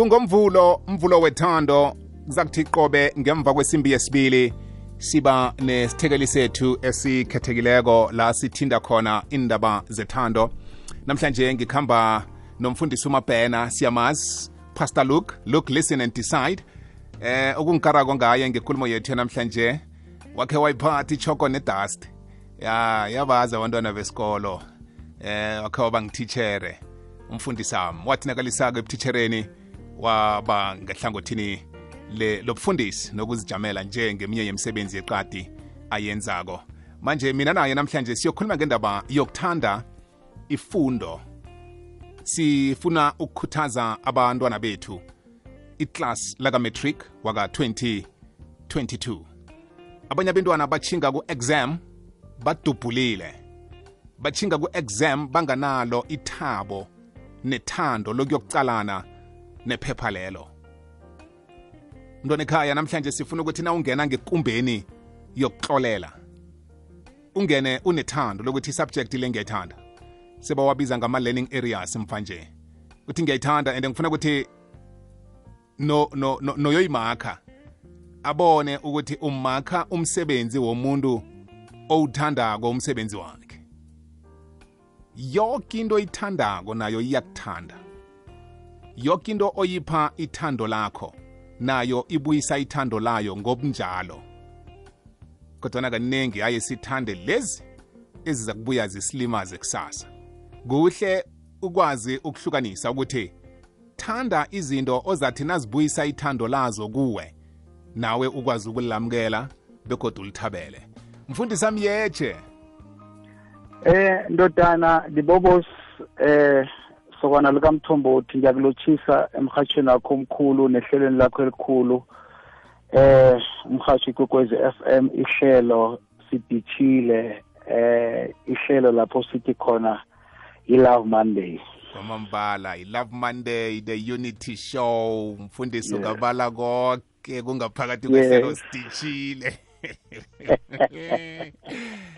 kungomvulo mvulo wethando. Kuzakuthi qobe ngemva kwesimbi yesibili siba nesithekeli sethu esikhethekileko la sithinda khona indaba zethando. Namhlanje ngikhamba nomfundisi umabhena siyamazi pastor luke luke listen and decide. Eh okungikarako ngaye ngenkulumo yethu namhlanje wakhe wayiphatha ichoko nedust. Ya yabazi abantwana besikolo. Eh wakhe waba ngititshere umfundisi wami. Wathi nakalisako ebutitshereni waba ngehlangothini lobufundisi nokuzijamela nje ngeminye yemisebenzi yeqadi ayenzako. Manje mina naye namhlanje siyokhuluma ngendaba yokuthanda ifundo. Sifuna ukukhuthaza abantwana bethu iclass laka-matric waka-2022 abanye abantwana bachinga ku-exam badubhulile. Bachinga ku-exam banganalo ithabo nethando lokuyokucalana nephepha lelo. Mntwana ekhaya namhlanje sifuna ukuthi na ungena ngekumbeni yokuxolela ungene unethando lokuthi isubject le ngiyayithanda. Sebawabiza ngama-learning areas mvanje uthi ngiyayithanda and ngifuna ukuthi no no no noyoyimakha abone ukuthi umakha umsebenzi womuntu owuthandako umsebenzi wakhe. Yonke into oyithandako nayo iyakuthanda. Yonke into oyipha ithando lakho nayo ibuyisa ithando layo ngobunjalo. Kodwana kaningi aye sithande lezi eziza kubuya zisilimaze kusasa. Kuhle ukwazi ukuhlukanisa ukuthi thanda izinto ozathi nazibuyisa ithando lazo kuwe nawe ukwazi ukulamukela begodwa ulithabele. Mfundisi ami yeche Eh ndodana libobos eh sokwana likamthombothi ngiyakulotshisa emhathweni wakho omkhulu nehlelweni lakho elikhulu. Eh umhathi kwekwezi FM ihlelo sidithile eh ihlelo lapho sithi khona i-love monday. Kwamambala i-love monday the unity show. Mfundisi ungabala konke kungaphakathi kwehlelo sidithile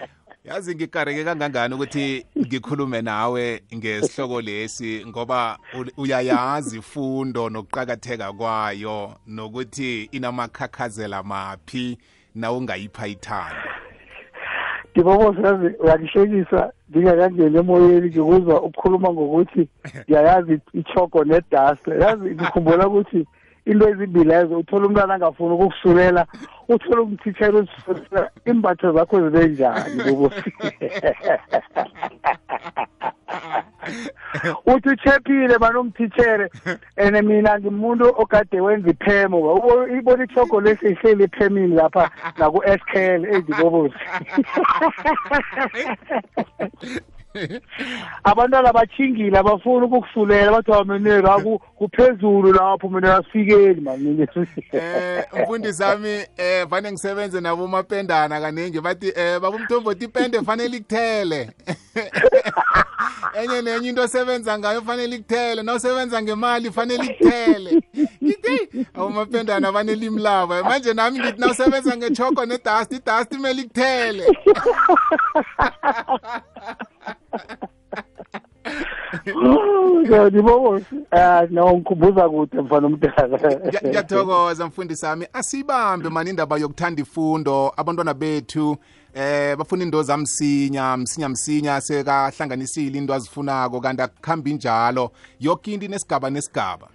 yazi ngikareke kangangani ukuthi ngikhulume nawe ngesihloko lesi ngoba uyayazi ifundo nokuqakatheka kwayo nokuthi inamakhakhazela maphi na ungayipha ithando ngibobosazi uyangihlekisa ngingakangeni emoyeni ngikuzwa ukukhuluma ngokuthi ngiyayazi ichoko nedust yazi ngikhumbula ukuthi into ezimbili lezo uthola umntwana angafuni ukukusulela uthola umthithela uzisulela imbatho zakho zibe njani bobosi uthi uchephile mani umthithere and mina ngimuntu ogade wenza iphemo. Ibona ichogo lesi ihleli ephemini lapha naku-s k l ezibobosi abantwana bachingile abafuni ukukusulela bathi wameneka kuphezulu lapho mina asifikeli mani eh mfundisi wami eh fane ngisebenze nabo mapendana kaningi bathi eh baba umthombothi ipende fanele ikuthele enye nenye into osebenza ngayo fanele ikuthele nawusebenza ngemali fanele ikuthele ngithi awumapendana banelimi labo manje nami ngithi nawusebenza ngechoko nedust idust imele ikuthele ndibobosi um no ngikhumbuza kude mfana omdala ngiyathokoza mfundisi wami asibambe mani indaba yokuthanda ifundo abantwana bethu eh bafuna into zamsinya msinya msinya sekahlanganisile into azifunako kanti akukhambi njalo yonke into inesigaba nesigaba.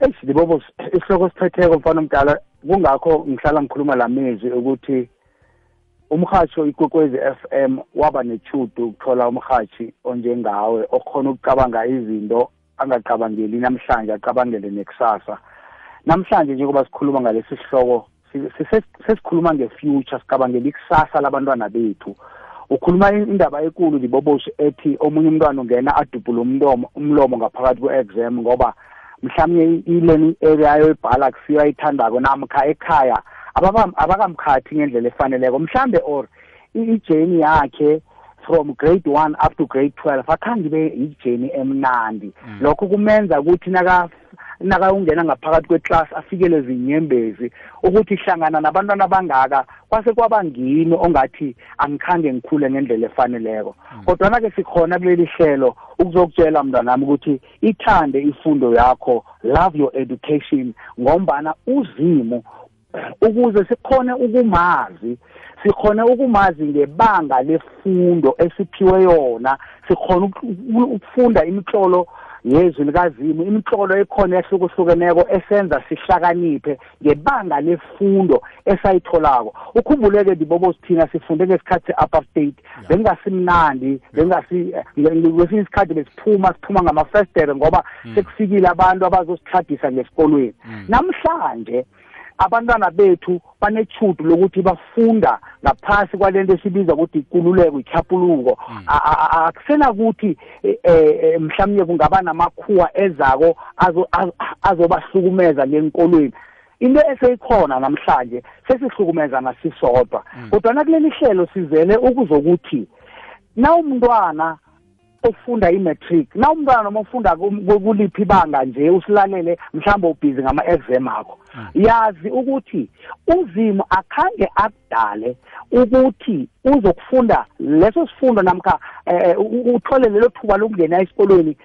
Eish ndibobosi isihloko siphetheko mfana omdala kungakho ngihlala ngikhuluma la mezwi ukuthi umhatsho ikwekwezi FM waba nechudu ukuthola umhatshi onjengawe okhona ukucabanga izinto angacabangeli namhlanje acabangele nekusasa. Namhlanje njengoba sikhuluma ngalesi sihloko sesikhuluma nge-future sicabangela ikusasa labantwana bethu. Ukhuluma indaba enkulu liboboshi ethi omunye umntwana ungena adubhule umlomo umlomo ngaphakathi kwe-exam ngoba mhlawumbe i-learning area yoyibhala kusiyo ayithandako namkha ekhaya abakamkhathi ngendlela efaneleko. Mhlambe or ijeni yakhe from grade 1 up to grade 12 akhange ibe ijeni emnandi. Lokho kumenza ukuthi naka nakayongena ngaphakathi kweclass afikele zinyembezi ukuthi hlangana nabantwana abangaka kwase kwaba ngini ongathi angikhange ngikhule ngendlela efaneleko. Kodwa ke sikhona kuleli hlelo ukuzokutshela mntwanami ukuthi ithande ifundo yakho love your education ngombana uzimo ukuze sikhone ukumazi sikhone ukumazi ngebanga lefundo esiphiwe yona. Sikhona ukufunda imitlolo yezwi likazimu imitlolo ekhona ehlukahlukeneko esenza sihlakaniphe ngebanga lefundo esayitholako. Ukhumbuleke dibobo sithina sifunde ngesikhathi se-upper state bengingasimnandi bengingasi kwesinye isikhathi besiphuma siphuma ngamafestere ngoba mm. sekufikile abantu abazosithadisa ngesikolweni. Mm. Abantwana bethu banechudu lokuthi bafunda ngaphasi kwalento esibiza ukuthi ikululeko ichapuluko hmm. akusena ukuthi e, e, e, mhlawumnye kungaba namakhuwa ezako azobahlukumeza lenkolweni into eseyikhona namhlanje sesihlukumeza nasisodwa hmm. kodwa nakuleli hlelo sizele ukuzokuthi na umntwana ofunda i-matric na umntwana noma ufunda kuliphi ibanga nje usilalele mhlawumbe ubhizi ngama-exam akho hmm. yazi ukuthi uzimo akhange akudale ukuthi uzokufunda leso sifundo namkha um uthole lelo thuba lokungena esikolweni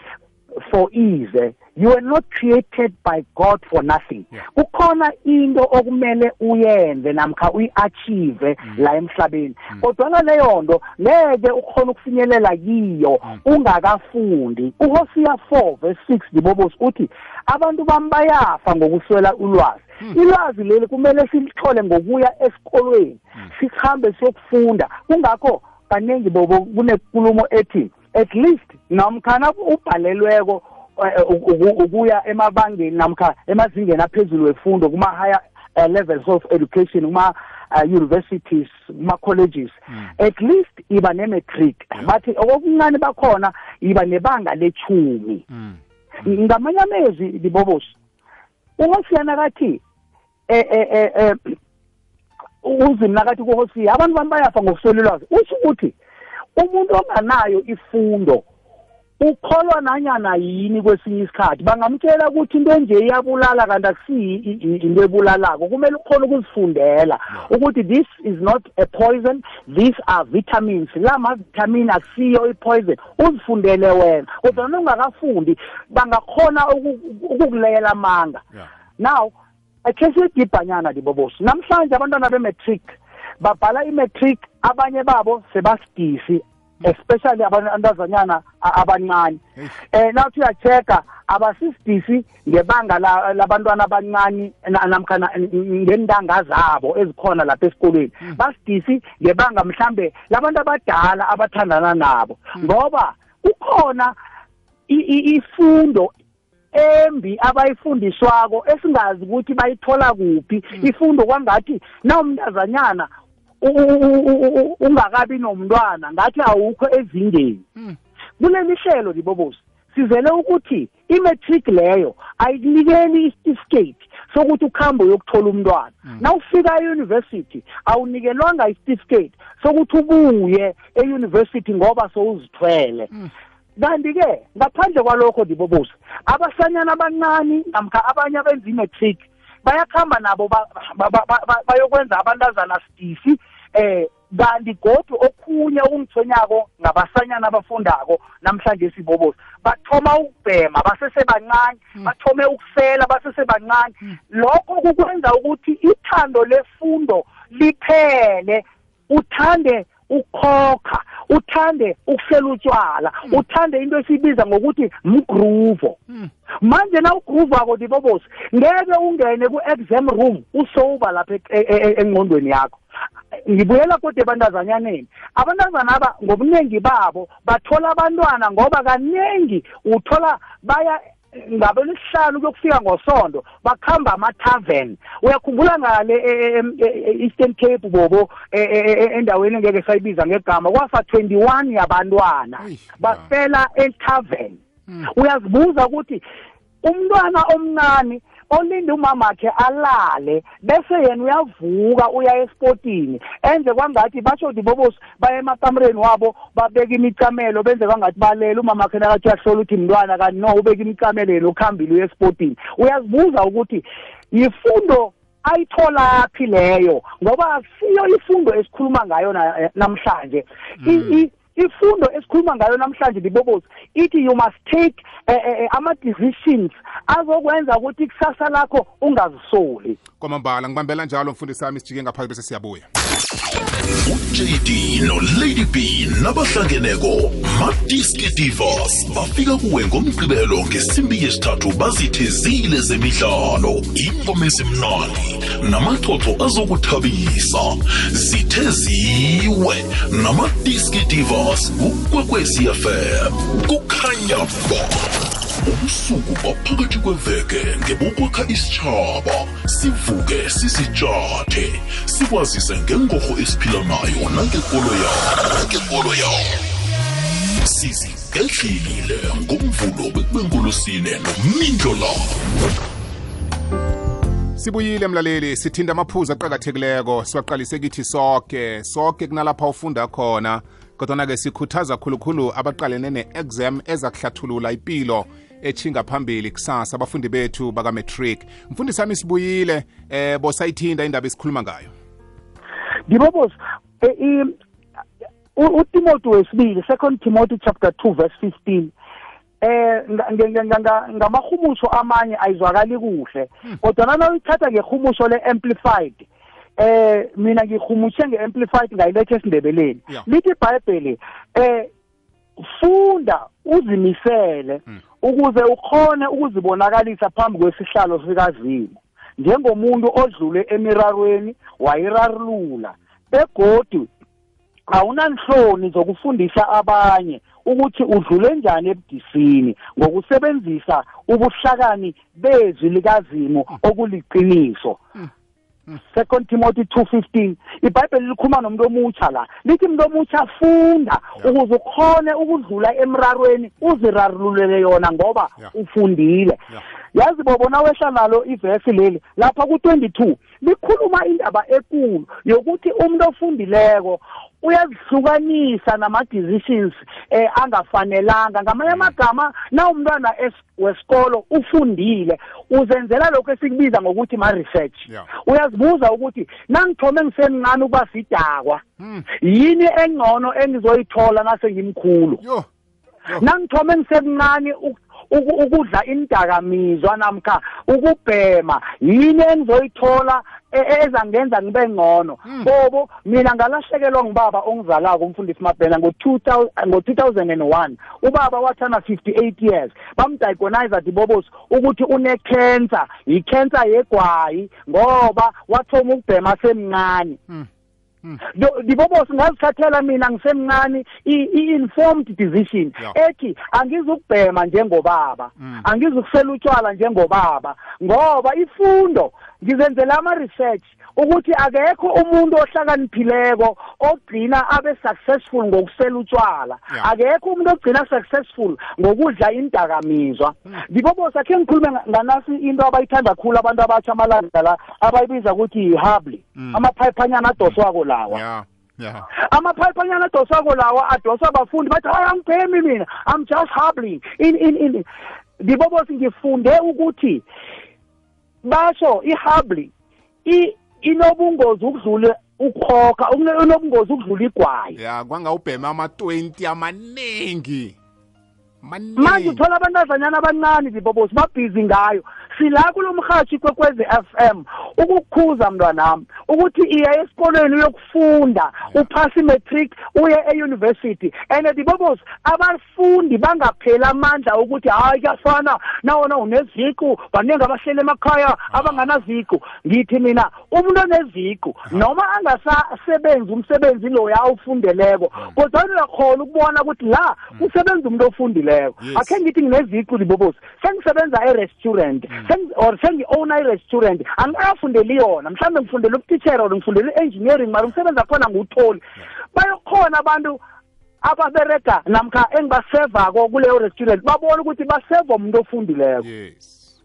for ease. You were not created by God for nothing. Kukhona into okumele uyenze namkha uyiachieve mm. la emhlabeni. Mm. kodwa leyo nto ngeke ukhona ukufinyelela kiyo mm. ungakafundi. uHosea 4 verse 6 dibobos uthi abantu bami bayafa ngokuswela ulwazi. Ilwazi leli kumele silithole ngokuya esikolweni sihambe siyokufunda. Kungakho kaningi bobo kunenkulumo ethi at least nomkhana ubhalelweko eh, ukuya emabangeni namkha emazingeni aphezulu wefundo kuma higher uh, levels of education kuma uh, universities kuma colleges mm. at least iba ne matric bathi okuncane bakhona iba nebanga lechumi mm. ngamanye amezwi libobosi uHosiyana kathi eh eh eh uzimna kathi kuHosiya abantu bami bayafa ngokusolelwazi usho ukuthi umuntu onganayo ifundo ukholwa nanyana yini kwesinye isikhathi. Bangamtshela ukuthi into enje iyabulala kanti akusiyi into ebulalako. Kumele ukhona ukuzifundela ukuthi this is not a poison these are vitamins. La ma-vitamin akusiyo i-poison uzifundele wena. Kodwa noma ungakafundi bangakhona ukukulela amanga. Now akhe siyedibhanyana libobosi namhlanje abantwana be-matric babhala i-matric abanye babo sebasidisi especially abantazanyana abancane eh nawuthi uyacheka abasisidisi ngebanga labantwana abancane namkhana ngentanga zabo ezikhona lapha esikolweni hmm. basidisi ngebanga mhlambe labantu abadala abathandana nabo hmm. ngoba kukhona ifundo embi abayifundiswako esingazi ukuthi bayithola kuphi hmm. ifundo kwangathi na umntazanyana ungakabi nomntwana ngathi awukho ezingeni hmm. kuleli hlelo libobosi sizele ukuthi i-matric leyo ayikunikeli isitifiketi sokuthi ukuhambe uyokuthola umntwana hmm. nawufika e-university awunikelwanga isitifiketi sokuthi ubuye e-university ngoba sowuzithwele hmm. kanti-ke ngaphandle kwalokho dibobosi abasanyana abancane namkha abanye abenza i-matric bayakuhamba nabo bayokwenza abantazana sidisi eh kanti godu okhunye okungithonyako ngabasanyana abafundako namhlanje sibobosi. Bathoma ukubhema basesebancane hmm. bathome ukusela basesebancane hmm. lokho kukwenza ukuthi ithando lefundo liphele. Uthande ukhokha uthande ukuhlela utshwala hmm. uthande into esibiza ngokuthi mgruvo. Manje na ugruvako dibobosi ngeke ungene ku-exam room usoba lapha e, e, e, engqondweni yakho. Ngibuyela kodwa ebantazanyaneni abantazana aba ngobuningi babo bathola abantwana ngoba kaningi uthola baya ngabelisihlanu kuyokufika ngosonto bakuhamba ama-tavern. Uyakhumbula ngale e-eastern cape bobo endaweni engeke sayibiza ngegama kwafa twenty-one yabantwana. Bafela e-tavern. Hmm. uyazibuza ukuthi umntwana omncane olinde umamakhe alale bese yena uyavuka uya esportini enze kwangathi basho dibobosi baye emakamreni wabo babeka imicamelo benze kwangathi balele umamakhe nakathi uyahlola ukuthi mntwana kanti no ubeka imicamelo yena ukhambile uye esportini. Uyazibuza ukuthi yifundo ayitholaphi leyo? Ngoba akusiyo ifundo esikhuluma ngayo na- namhlanje. I- i- ifundo esikhuluma ngayo namhlanje libobozi ithi you must take eh, eh, eh, ama-decisions azokwenza ukuthi ikusasa lakho ungazisoli kwamambala ngibambela njalo mfundisi sami sijike ngaphansi bese siyabuya. uJD noLady B nabahlangeneko Madiski Divas bafika kuwe ngomgqibelo ngesimbi yesithathu bazithezile zemidlalo ingoma ezimnandi namaxoxo azokuthabisa. Zitheziwe namadiski Divas ukwekwezi FM kukhanya ba. Ubusuku baphakathi kweveke ngebokwakha isitshaba sivuke sisitshathe sikwazise ngengorho esiphila nayo nangekolo yawo nangekolo yawo. Sizigedlile ngomvulo bekubengolosine nomindlo lawo sibuyile mlaleli sithinda amaphuzu aqakathekileko. Siwaqalise kithi soke soke kunalapha ufunda khona. Kodwana-ke sikhuthaza khulukhulu abaqalene ne-exam ezakuhlathulula impilo echinga phambili kusasa abafundi bethu bakametric. Mfundisi sami sibuyile eh bosayithinda indaba esikhuluma ngayo. Ndibobozi eh, i- u- utimoti wesibili second timothy chapter 2 verse 15 eh ngamahumusho amanye ayizwakali kuhle kodwa nana uyithatha ngehumusho le-amplified eh mina ngihumushe nge-amplified ngayiletha esindebeleni. Lithi ibhayibheli eh funda uzimisele ukuze ukhone ukuzibonakalisa phambi kwesihlalo sikazimu. Njengomuntu odlule emirarweni wayirarulula begodu awunanhloni zokufundisa abanye ukuthi udlule njani ebudisini ngokusebenzisa ubuhlakani bezwi likazimu okuliqiniso. Second timothy 2:15 ibhayibheli likhuluma nomuntu omutsha la. Lithi umuntu omutsha funda ukuze ukhone ukudlula emrarweni uzirarululele yona ngoba ufundile. Yazi bobona wehla nalo ivesi leli lapha ku-22 likhuluma indaba ekulu yokuthi umuntu ofundileko uyazihlukanisa nama-decisions eh angafanelanga ngamanye amagama na umntwana es- wesikolo ufundile uzenzela lokhu esikubiza ngokuthi ma-research Yeah. uyazibuza ukuthi nangithome ngisemncane ukuba sidakwa Hmm. yini engcono engizoyithola nase ngimkhulu yo yo nangithome ngisemncane uk- uku- ukudla indakamizwa namkha ukubhema yini engizoyithola e- ezangenza ngibe ngcono? Bobo mina ngalahlekelwa ngubaba ongizalako umfundisi mabhena ngo-2001 ubaba wathana 58 years. Bamdiagonisa dibobos ukuthi une-cancer yi-cancer yegwayi ngoba wathoma ukubhema semncane. Do- dibobosi ngazithathela mina ngisemncane i- i-informed decision Yeah. ethi angizukubhema njengobaba Mm. angizukusela utshwala njengobaba ngoba ifundo ngizenzela ama-research ukuthi akekho umuntu ohlakaniphileko ogcina abe successful ngokusela utshwala Yeah. akekho umuntu ogcina successful ngokudla indakamizwa ndibobosi akhe ngikhulume nga- nganasi into abayithanda khulu abantu abatsha amalanga la abayibiza ukuthi yi-hubly Mm. amaphayiphanyana adoswako lawa. Ya ya amaphayiphanyana adoswako lawa adoswa abafundi bathi hayi angibhemi mina. I'm just hubbling in in in ndibobosi ngifunde ukuthi basho i-hubly i- inobungozi ukudlula ukhokha une- inobungozi ukudlula igwayi. Ya kwangawubhema ama-20 amaningi manje maningi uthola abantazanyana abancane zibobosi babhizi ngayo. Sila kulo mhathi kwekwezi FM ukukhuza mntwanami ukuthi iya esikolweni uyokufunda uphasa imatric uye euniversity and dibobosi abafundi bangapheli amandla ukuthi hayi kuyafana. Nawona uneziqu baningi abahleli emakhaya abanganaziqu. Ngithi mina umuntu oneziqu noma angasasebenzi umsebenzi lo awufundeleko kodwa uyakhona ukubona ukuthi la usebenza umuntu ofundileko. Yes. akhe ngithi ngineziqu zibobosi sengisebenza e-restaurant. Sengi- or sengi-owna i-restaurant angikafundeli yona. Mhlawumbe ngifundela ubutitshera or ngifundela i-engineering mara umsebenzi akhona ngiwutholi bayokhona abantu ababerega namkha engibasevako kuleyo restaurant. Babona ukuthi baseva umuntu ofundileko. Yes.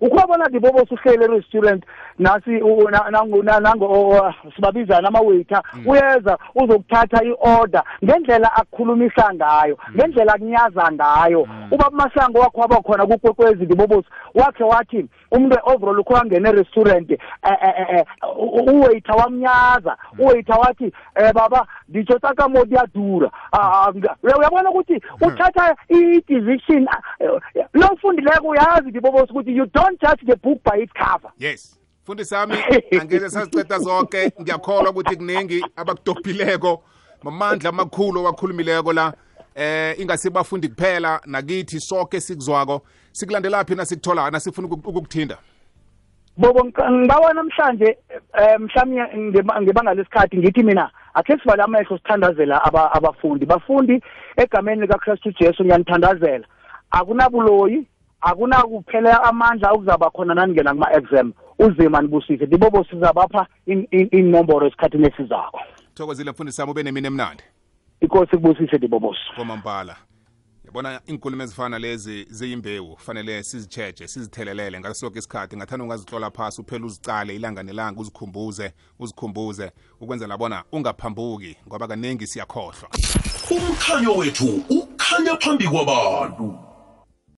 Ukhona ndibobos uhlele restaurant nasi u- na- nango na- nango o- sibabizana ama-waiter uyeza uzokuthatha i-order ngendlela akukhulumisa ngayo ngendlela akunyaza ngayo. Ubaba masango wakho waba khona kukwekwezi ndibobos wakhe wathi umuntu overall ukho wangena e-restaurant eh, eh, eh, eh, u- uwaiter wamnyaza. Uwaiter wathi um baba nditsho tsaka mo diyadura Ah, ah, nga- uya- uyabona ukuthi uthatha i-decision ah, eh, lo mfundileko uyazi ndibobos ukuthi you don't judge the book by its cover. Yes. Mfundisi sami angeke saziceda zonke ngiyakholwa ukuthi kuningi abakudobhileko mamandla amakhulu owakhulumileko la. Eh ingasibafundi kuphela nakithi sonke sikuzwako. Sikulandelaphi nasikuthola nasifuna ukuk- ukukuthinda? Bobo ngica- ngibawa namhlanje um mhlawumbe ngeba- ngebanga lesikhathi ngithi mina akhe sivale amehlo sithandazela aba- abafundi. Bafundi egameni likakristu jesu ngiyanithandazela akunabuloyi akunakuphela amandla okuzaba khona naningena kuma-exam. Uzima nibusise ndibobo sizabapha in- in- inomboro esikhathini esizako. Thokozile mfundisi sami ube nemini emnandi? Inkosi kubusise ndibobosi komampala yabona inkulumo ezifana lezi ziyimbewu kufanele sizitsheje sizithelelele ngaso sonke isikhathi. Ngathanda ungazihlola phasi uphela uzicale ilanga nelanga uzikhumbuze uzikhumbuze ukwenzela bona ungaphambuki ngoba kaningi siyakhohlwa. Umkhanyo wethu ukhanya phambi kwabantu.